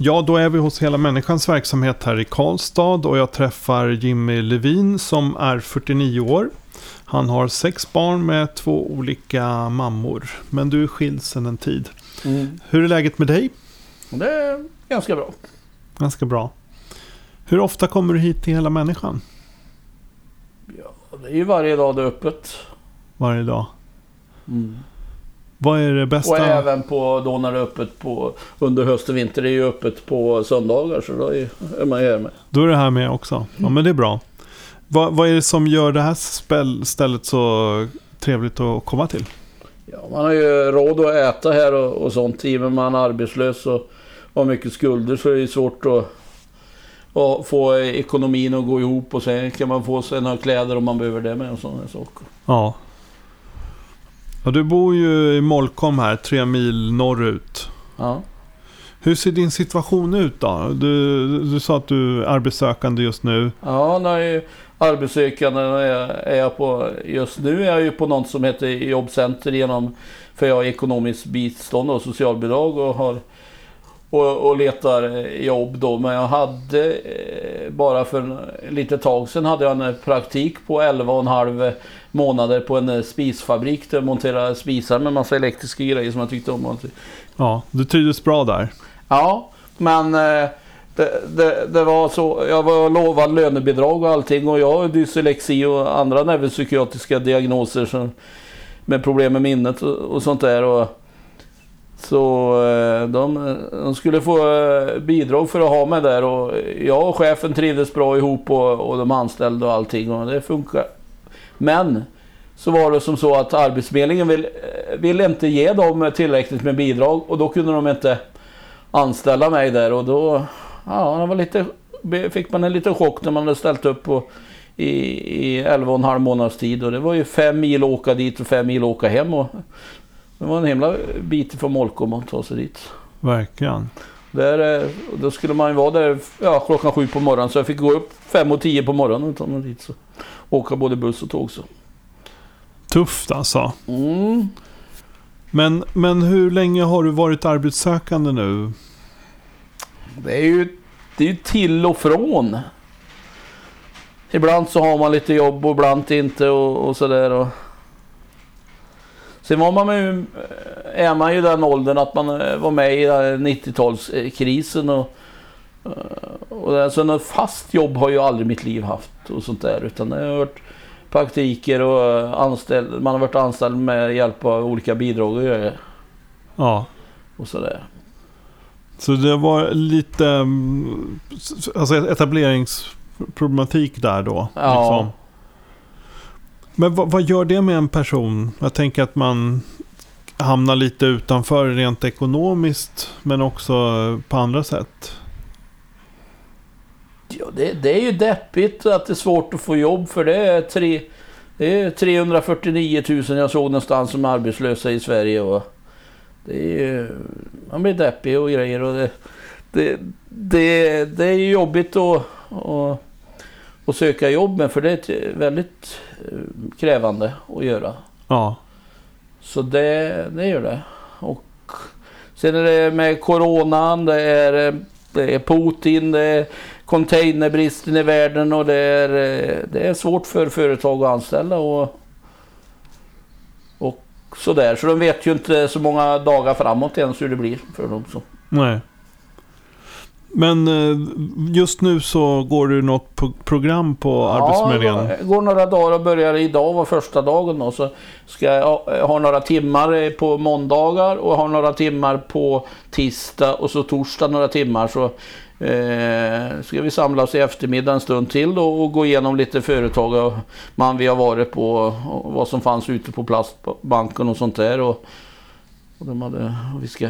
Ja, då är vi hos Hela Människans verksamhet här i Karlstad och jag träffar Jimmy Levin som är 49 år. Han har sex barn med två olika mammor. Men du är skild sedan en tid. Mm. Hur är läget med dig? Det är ganska bra. Ganska bra. Hur ofta kommer du hit till Hela Människan? Ja, det är ju varje dag det är öppet. Varje dag. Vad är det bästa? Och även på då när det är öppet på under höst och vinter. Det är ju öppet på söndagar så då är, är man ju här med. Då är det här med också. Ja, men det är bra. Vad, vad är det som gör det här spel, stället så trevligt att komma till? Ja, man har ju råd att äta här och, och sånt. I och med att man är arbetslös och har mycket skulder så är det svårt att, att få ekonomin att gå ihop. Och sen kan man få sig några kläder om man behöver det med och sådana saker. Ja. Ja. Du bor ju i Molkom här, tre mil norrut. Ja. Hur ser din situation ut då? Du, du sa att du är arbetssökande just nu. Ja, är arbetssökande är jag på, just nu är jag ju på något som heter Jobbcenter genom, för jag har ekonomiskt bistånd och socialbidrag och har och, och letar jobb då. Men jag hade eh, bara för lite tag sedan hade jag en praktik på 11 och en halv månader på en eh, spisfabrik där jag monterade spisar med massa elektriska grejer som jag tyckte om. Ja, du trivdes bra där. Ja, men eh, det, det, det var så. Jag var lovad lönebidrag och allting och jag har dyslexi och andra neuropsykiatriska diagnoser som, med problem med minnet och, och sånt där. Och, så eh, de, de skulle få eh, bidrag för att ha mig där och jag och chefen trivdes bra ihop och, och de anställda och allting och det funkar. Men så var det som så att Arbetsförmedlingen vill, eh, ville inte ge dem tillräckligt med bidrag och då kunde de inte anställa mig där och då ja, det var lite, fick man en liten chock när man hade ställt upp på, i, i 11 och en halv månads tid och det var ju fem mil åka dit och fem mil åka hem och det var en himla bit från Molkom att ta sig dit. Verkligen. Där, eh, då skulle man ju vara där ja, klockan sju på morgonen så jag fick gå upp fem och tio på morgonen och ta mig dit. Så. Åka både buss och tåg så. Tufft alltså. Mm. Men, men hur länge har du varit arbetssökande nu? Det är ju det är ju till och från. Ibland så har man lite jobb och ibland inte och, och sådär. Och... Sen var man ju, är man ju den åldern att man eh, var med i 90-talskrisen. Och, eh, och det, så något fast jobb har ju aldrig mitt liv haft och sånt där. Utan det har varit praktiker och anställd, man har varit anställd med hjälp av olika bidrag och grejer. Ja. Och sådär. Så det var lite mm, alltså etableringsproblematik där då? Ja. Liksom. Men vad, vad gör det med en person? Jag tänker att man hamnar lite utanför rent ekonomiskt men också på andra sätt. Ja, det, det är ju deppigt att det är svårt att få jobb för det är, tre, det är 349 000 jag såg någonstans som är arbetslösa i Sverige. Och det är ju, man blir deppig och grejer. Och det, det, det, det är jobbigt att, att, att söka jobb med för det är väldigt eh, krävande att göra. Ja. Så det, det gör det. Och sen är det med coronan, det är, det är Putin, det är containerbristen i världen och det är, det är svårt för företag att anställa. Och, och sådär. Så de vet ju inte så många dagar framåt ens hur det blir för dem. Så. Nej. Men eh, just nu så går du något pro- program på Arbetsförmedlingen? Ja, går några dagar och börjar idag var första dagen då. Så ska jag ha- ha några timmar på måndagar och ha några timmar på tisdag och så torsdag några timmar. Så eh, ska vi samlas i eftermiddag en stund till då och gå igenom lite företag och man vi har varit på och vad som fanns ute på plastbanken och sånt där. Och, och de hade, och vi ska,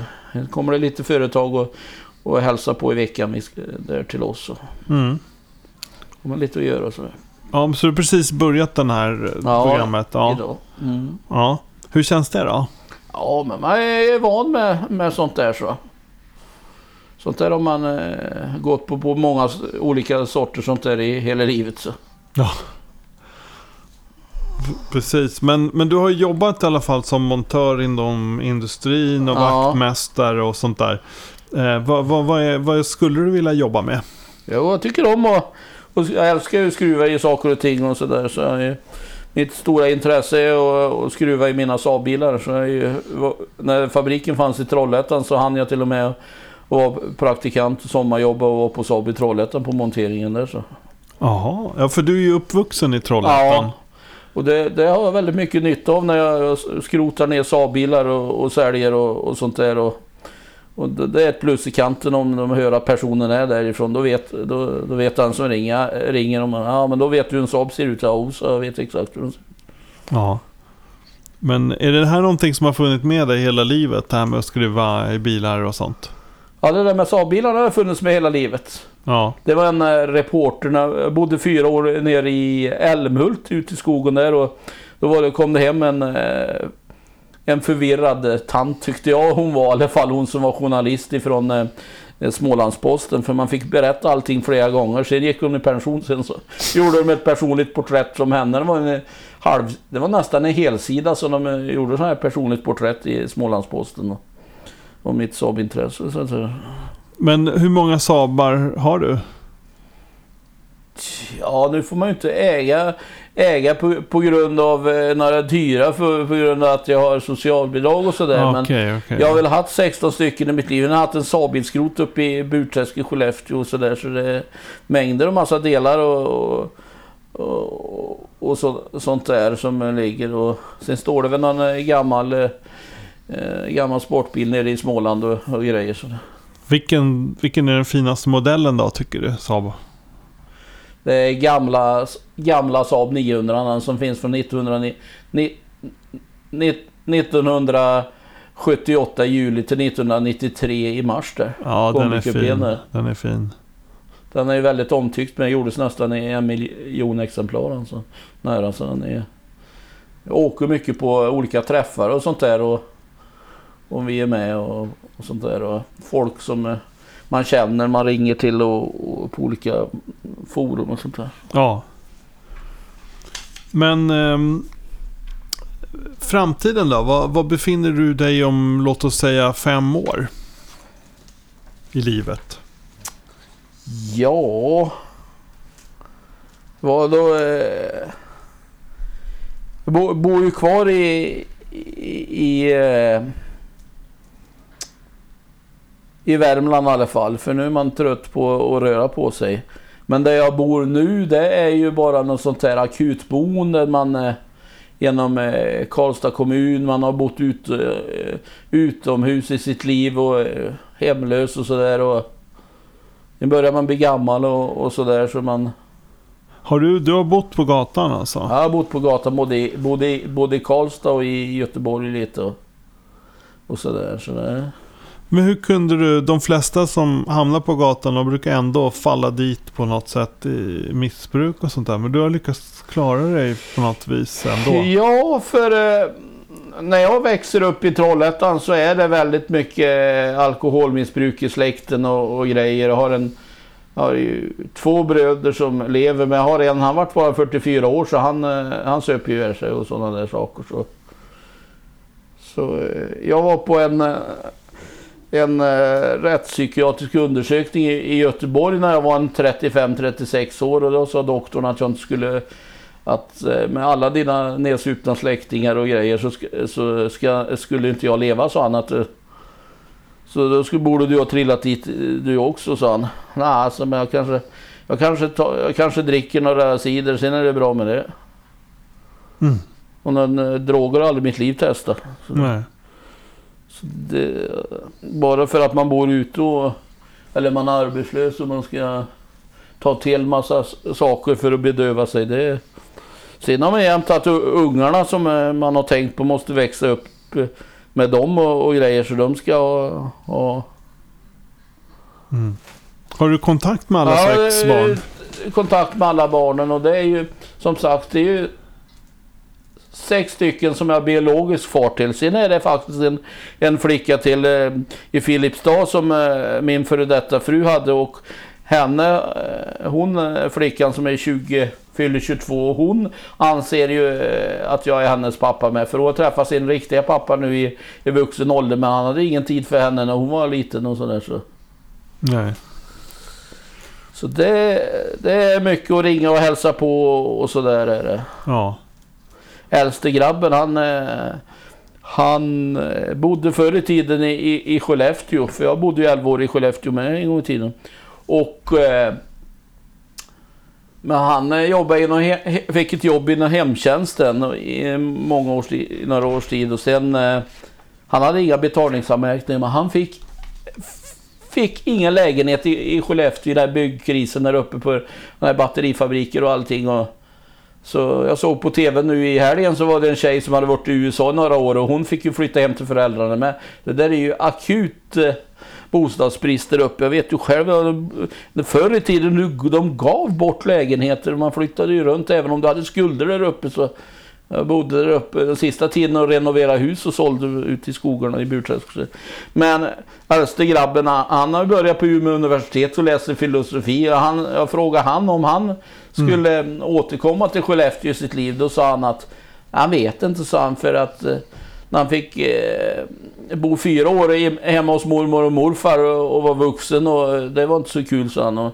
kommer det lite företag och, och hälsa på i veckan där till oss. Och, Mm. och med lite att göra sådär. Ja, så du har precis börjat den här Ja, programmet? Ja. idag. Mm. ja. Hur känns det då? Ja, men man är van med, med sånt där så. Sånt där har man eh, gått på, på många olika sorter sånt där i hela livet. Så. Ja. Precis, men, men du har jobbat i alla fall som montör inom industrin och Ja. vaktmästare och sånt där. Eh, vad, vad, vad, är, vad skulle du vilja jobba med? Jo, jag tycker om att... Och jag älskar ju att skruva i saker och ting och sådär. Så mitt stora intresse är att, skruva i mina Saab-bilar. Så jag när fabriken fanns i Trollhättan så hann jag till och med vara praktikant, sommarjobba och vara på Saab i Trollhättan på monteringen där. Så. Jaha, ja för du är ju uppvuxen i Trollhättan. Ja. Och det, det har jag väldigt mycket nytta av när jag skrotar ner Saab-bilar och, och säljer och, och sånt där. Och, och det, är ett plus i kanten om de hör att personen är därifrån. Då vet, då, då vet han som ringer, ringer om ja men då vet du hur en Saab ser ut. Ja, så jag vet exakt hur den ser ut. Ja. Men är det här någonting som har funnits med dig hela livet? Det här med att skruva i bilar och sånt? Ja, det där med Saab-bilarna har funnits med hela livet. Ja, Det var en eh, reporter, jag bodde fyra år nere i Älmhult ute i skogen där och då var det, kom det hem en, eh, en förvirrad eh, tant tyckte jag hon var, i alla fall hon som var journalist ifrån eh, Smålandsposten för man fick berätta allting flera gånger. Sen gick hon i pension sen så gjorde de ett personligt porträtt om henne. Det var, en, eh, halv, det var nästan en helsida som de eh, gjorde så här personligt porträtt i Smålandsposten. Och mitt Saab-intresse. Så eh, men hur många Saabar har du? Ja, nu får man ju inte äga, äga på, på grund av eh, några dyra för, på grund av att jag har socialbidrag och sådär. Okej, Men okej. jag har väl haft 16 stycken i mitt liv. Jag har haft en Saab-bilskrot uppe i Burträsk i Skellefteå och sådär. Så det är mängder och massa delar och, och, och, så, sånt där som ligger. Och sen står det väl någon eh, gammal, eh, eh, gammal sportbil nere i Småland och, och grejer. Så. Vilken, vilken är den finaste modellen då tycker du, Saab? Det är gamla, gamla Saab 900 som finns från 1900, ni- ni- 1978 i juli till 1993 i mars där. Ja, den är fin. där. Den är fin. Den är ju väldigt omtyckt men gjordes nästan i en miljon exemplar. Alltså, nära, så den är, jag åker mycket på olika träffar och sånt där. Och, och vi är med och, och sånt där. Och folk som man känner, man ringer till och, och på olika forum och sånt där. Ja. Men ehm, framtiden då? Vad, vad befinner du dig om, låt oss säga, fem år? I livet? Ja... Vad då? Eh, jag bo, bor ju kvar i... i, i eh, i Värmland i alla fall. För nu är man trött på att röra på sig. Men där jag bor nu det är ju bara något sånt här akutboende. Man eh, genom eh, Karlstad kommun. Man har bott ut, eh, utomhus i sitt liv och eh, hemlös och sådär. Och nu börjar man bli gammal och, och sådär så man... Har du, du har bott på gatan alltså? Jag har bott på gatan både, i- både, både i Karlstad och i Göteborg lite och, och sådär. Så det, men hur kunde du, de flesta som hamnar på gatan, de brukar ändå falla dit på något sätt i missbruk och sånt där. Men du har lyckats klara dig på något vis ändå. Ja, för eh, när jag växer upp i Trollhättan så är det väldigt mycket eh, alkoholmissbruk i släkten och, och grejer. Jag har, en, jag har ju två bröder som lever, men jag har en, han vart bara 44 år så han, eh, han söp ju sig och sådana där saker. Så, så jag var på en, en eh, rättspsykiatrisk undersökning i, i Göteborg när jag var en 35-36 år och då sa doktorn att jag inte skulle att eh, med alla dina nedsupna släktingar och grejer så, ska, så ska, skulle inte jag leva, sa han. Att, eh, så då skulle, borde du ha trillat dit eh, du också, sa han. Nej, alltså, men jag kanske, jag, kanske ta, jag kanske dricker några cider, sen är det bra med det. Mm. Och någon droger har aldrig mitt liv testat. Så, Nej. Det, bara för att man bor ute och eller man är arbetslös och man ska ta till massa saker för att bedöva sig. Det, sen har man jämt att ungarna som man har tänkt på måste växa upp eh, med dem och, och grejer så de ska ha... ha Mm. Har du kontakt med alla Ja, sex eh, barn? kontakt med alla barnen och det är ju som sagt det är ju sex stycken som jag har biologisk far till. Sen är det faktiskt en, en flicka till eh, i Filipstad som eh, min före detta fru hade och henne, eh, hon eh, flickan som är 20, fyller 22, hon anser ju eh, att jag är hennes pappa med. För hon har träffat sin riktiga pappa nu i, i vuxen ålder men han hade ingen tid för henne när hon var liten och sådär. Så. Nej. Så det, det är mycket att ringa och hälsa på och sådär är det. Ja. Äldste grabben han, eh, han eh, bodde förr i tiden i, i, i Skellefteå. För jag bodde ju 11 år i Skellefteå med en gång i tiden. Och... Eh, men han jobbade inom, fick ett jobb inom hemtjänsten i många års, några års tid. Och sen... Han hade inga betalningsanmärkningar men han fick fick ingen lägenhet i, i Skellefteå i den här byggkrisen där uppe på den här batterifabriker och allting. Och, så jag såg på TV nu i helgen så var det en tjej som hade varit i USA några år och hon fick ju flytta hem till föräldrarna med. Det där är ju akut eh, bostadsbrist där uppe. Jag vet ju själv, förr i tiden nu, de gav bort lägenheter. Man flyttade ju runt även om du hade skulder där uppe. Så jag bodde där uppe den sista tiden och renoverade hus och sålde ut i skogarna i Burträsk. Men äldste grabben, han har börjat på Umeå universitet och läser filosofi. Och Han, jag frågade han om han skulle mm. återkomma till Skellefteå i sitt liv. Då sa han att han vet inte, sa han, för att eh, när han fick eh, bo fyra år hemma hos mormor och morfar och, och var vuxen och eh, det var inte så kul, sa han. Och,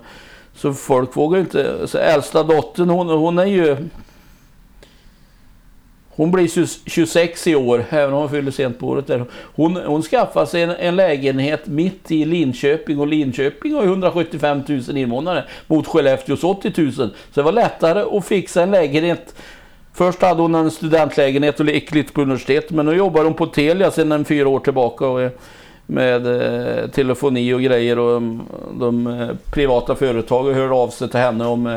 så folk vågar inte. Så äldsta dottern, hon, hon är ju hon blir 26 i år, även om hon fyller sent på året. Där. Hon, hon skaffade sig en, en, lägenhet mitt i Linköping och Linköping har 175 000 invånare mot Skellefteås 80 000. Så det var lättare att fixa en lägenhet. Först hade hon en studentlägenhet och gick lite på universitetet men nu jobbar hon på Telia sedan fyra år tillbaka. Och, med eh, telefoni och grejer och mm, de eh, privata företagen hörde av sig till henne om, eh,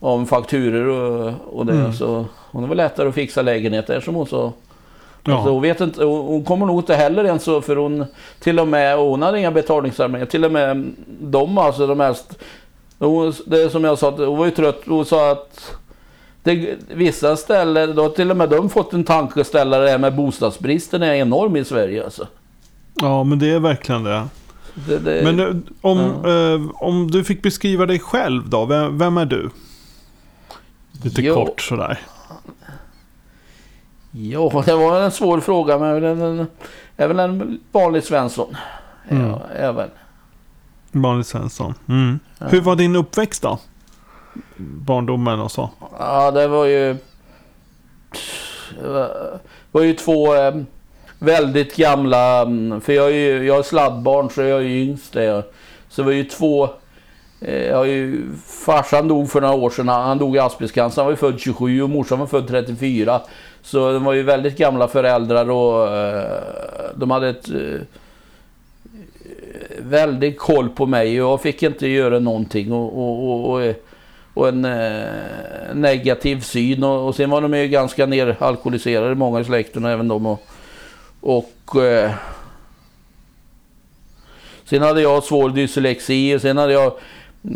om fakturer och, och det. Mm. Så hon är väl lättare att fixa lägenheter som hon sa. Ja. Alltså, hon, vet inte, hon kommer nog inte heller ens så för hon till och med, hon hade inga betalningsanmärkningar. Till och med de alltså, de mest... Hon, det är som jag sa, hon var ju trött. Hon sa att det, vissa ställen, då har till och med de fått en tankeställare med bostadsbristen är enorm i Sverige alltså. Ja, men det är verkligen det. det, det men eh, om, ja. eh, om du fick beskriva dig själv då, vem, vem är du? Lite jo. kort sådär. Ja, det var en svår fråga men en, är väl en vanlig Svensson. Mm. Ja, även. Vanlig Svensson. Mm. Ja. Hur var din uppväxt då? Barndomen och så. Ja, det var ju... Det var ju två eh, väldigt gamla... Mm, för jag är ju jag är sladdbarn så jag är yngst. Där. Så det var ju två... Eh, jag ju, farsan dog för några år sedan. Han dog i asbestcancer. Han var ju född 27 och morsan var född 34. Så de var ju väldigt gamla föräldrar och uh, de hade ett uh, väldigt koll på mig jag fick inte göra någonting. Och, och, och, och en uh, negativ syn och, och sen var de ju ganska neralkoholiserade många i släkten även de. Och, och sen hade jag svår dyslexi och sen hade jag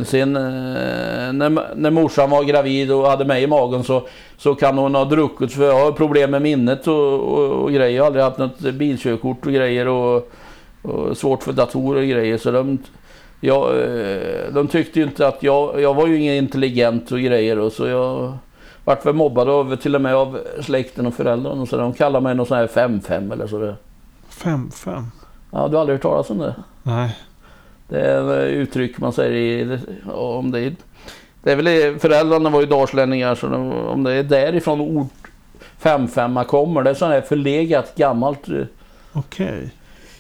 Sen eh, när, när morsan var gravid och hade mig i magen så, så kan hon ha druckit för jag har problem med minnet och, och, och grejer. Jag har aldrig haft något bilkörkort och grejer och, och svårt för datorer och grejer. Så de, jag, eh, de tyckte ju inte att jag, jag var ju ingen intelligent och grejer och så jag vart väl mobbad av till och med av släkten och föräldrarna och så De kallar mig någon sån här 5-5 eller så. 5-5? Ja, du har aldrig hört talas om det? Nej. Det är uttryck man säger i, om det. Det är väl, föräldrarna var ju dalslänningar så om det är därifrån ord 5-5 kommer. Det är sånt här förlegat gammalt eh, okay.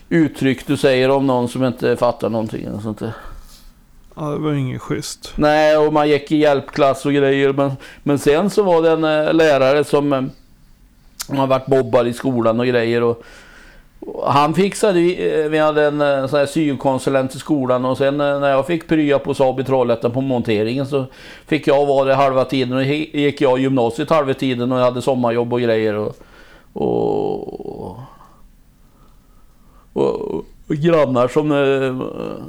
uttryck du säger om någon som inte fattar någonting. Och sånt där. Ja, det var inget schysst. Nej, och man gick i hjälpklass och grejer. Men, men sen så var det en äh, lärare som äh, har varit mobbad i skolan och grejer. Och, han fixade, eh, vi hade en eh, sån här syokonsulent i skolan och sen eh, när jag fick prya på Saab i Trollhättan på monteringen så fick jag vara det halva tiden och gick jag gymnasiet halva tiden och jag hade sommarjobb och grejer. Och, och, och, och grannar som,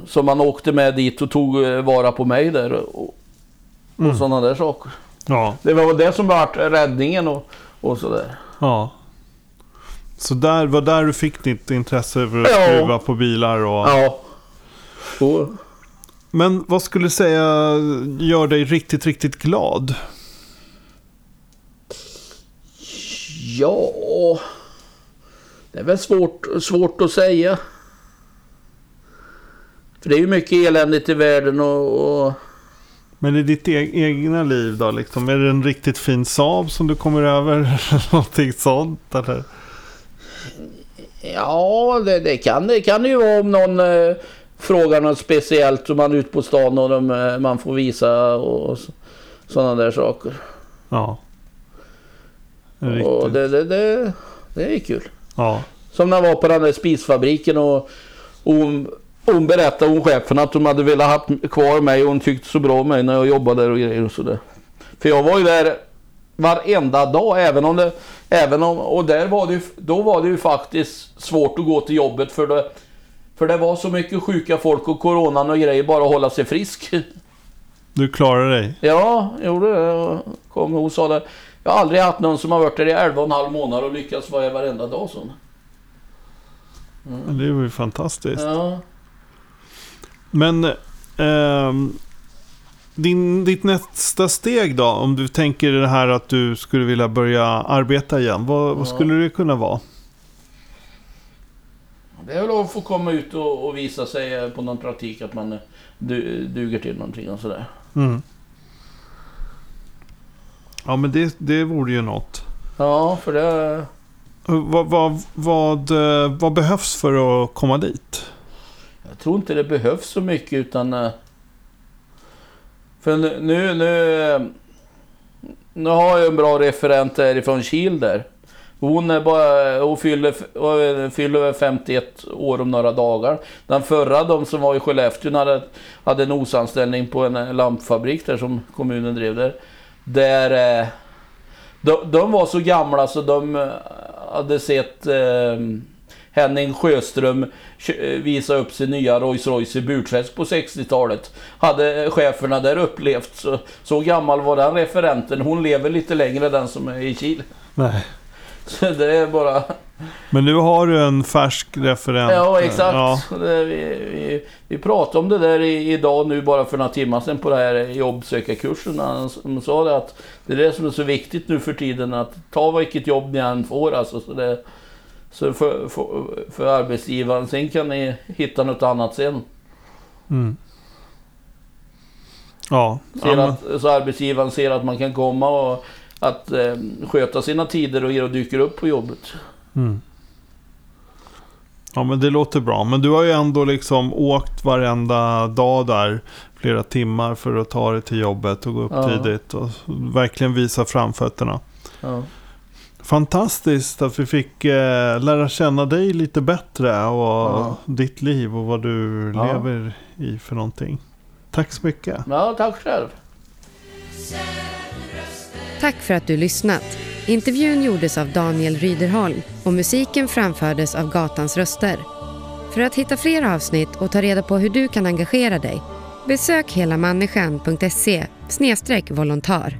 som man åkte med dit och tog vara på mig där. Och, och Mm. sådana där saker. Ja, Det var väl det som var räddningen och, och sådär. ja. Så där var där du fick ditt intresse för att Ja. skruva på bilar och... Ja. Och, Men vad skulle du säga gör dig riktigt, riktigt glad? ja. Det är väl svårt, svårt att säga. För det är ju mycket eländigt i världen och... och Men i ditt e- egna liv då? Liksom, är det en riktigt fin Saab som du kommer över? Någonting sånt? Eller? Ja, det, det, kan, det kan det ju vara om någon eh, frågar något speciellt och man är ute på stan och de, eh, man får visa och, sådana där saker. Ja. Och Riktigt. det, det, det, det är kul. Ja. Som när jag var på den där spisfabriken och, och hon, hon berättade om chefen att de hade velat ha kvar mig och hon tyckte så bra om mig när jag jobbade där och grejer och sådär. För jag var ju där varenda dag även om det, även om, och där var det ju, då var det ju faktiskt svårt att gå till jobbet för det, för det var så mycket sjuka folk och coronan och grejer bara att hålla sig frisk. Du klarar dig? Ja, gjorde det. Kom och sa det. Jag har aldrig haft någon som har varit där i 11 och en halv månad och lyckats vara varenda dag. Så. Det var ju fantastiskt. Ja. Men ehm, din, ditt nästa steg då? Om du tänker det här att du skulle vilja börja arbeta igen. Vad, vad Ja. skulle det kunna vara? Det är väl att få komma ut och, och visa sig på någon praktik att man du, duger till någonting och sådär. Mm. Ja men det, det vore ju något. Ja, för det... Vad, vad, vad, eh, vad behövs för att komma dit? Jag tror inte det behövs så mycket utan... För nu... Nu, nu, nu har jag en bra referent härifrån Kil där. Hon, är bara, hon fyller, fyller 51 år om några dagar. Den förra, de som var i Skellefteå, hade, hade en osanställning på en lampfabrik där som kommunen drev där. Där... Eh, de, de var så gamla så de eh, hade sett eh, Henning Sjöström visa upp sin nya Rolls Royce i Burträsk på 60-talet. Hade cheferna där upplevt. Så, så gammal var den referenten. Hon lever lite längre den som är i Kil. Nej. Så det är bara... Men nu har du en färsk referent. Ja, exakt. Ja, Det, vi, vi, vi pratade om det där idag nu bara för några timmar sedan på det här jobbsökarkursen. Han sa det att det är det som är så viktigt nu för tiden att ta vilket jobb ni än får alltså. Så, det, så för, för, för arbetsgivaren. Sen kan ni hitta något annat sen. mm. ja. Ser att, så arbetsgivaren ser att man kan komma och att eh, sköta sina tider och, och dyker upp på jobbet. mm. ja men det låter bra. Men du har ju ändå liksom åkt varenda dag där flera timmar för att ta dig till jobbet och gå upp Ja. tidigt och verkligen visa framfötterna. Ja. Fantastiskt att vi fick eh, lära känna dig lite bättre och Ja. ditt liv och vad du Ja. lever i för någonting. Tack så mycket. ja, tack själv. Tack för att du lyssnat. Intervjun gjordes av Daniel Ryderholm och musiken framfördes av Gatans röster. För att hitta fler avsnitt och ta reda på hur du kan engagera dig besök helamänniskan.se volontär.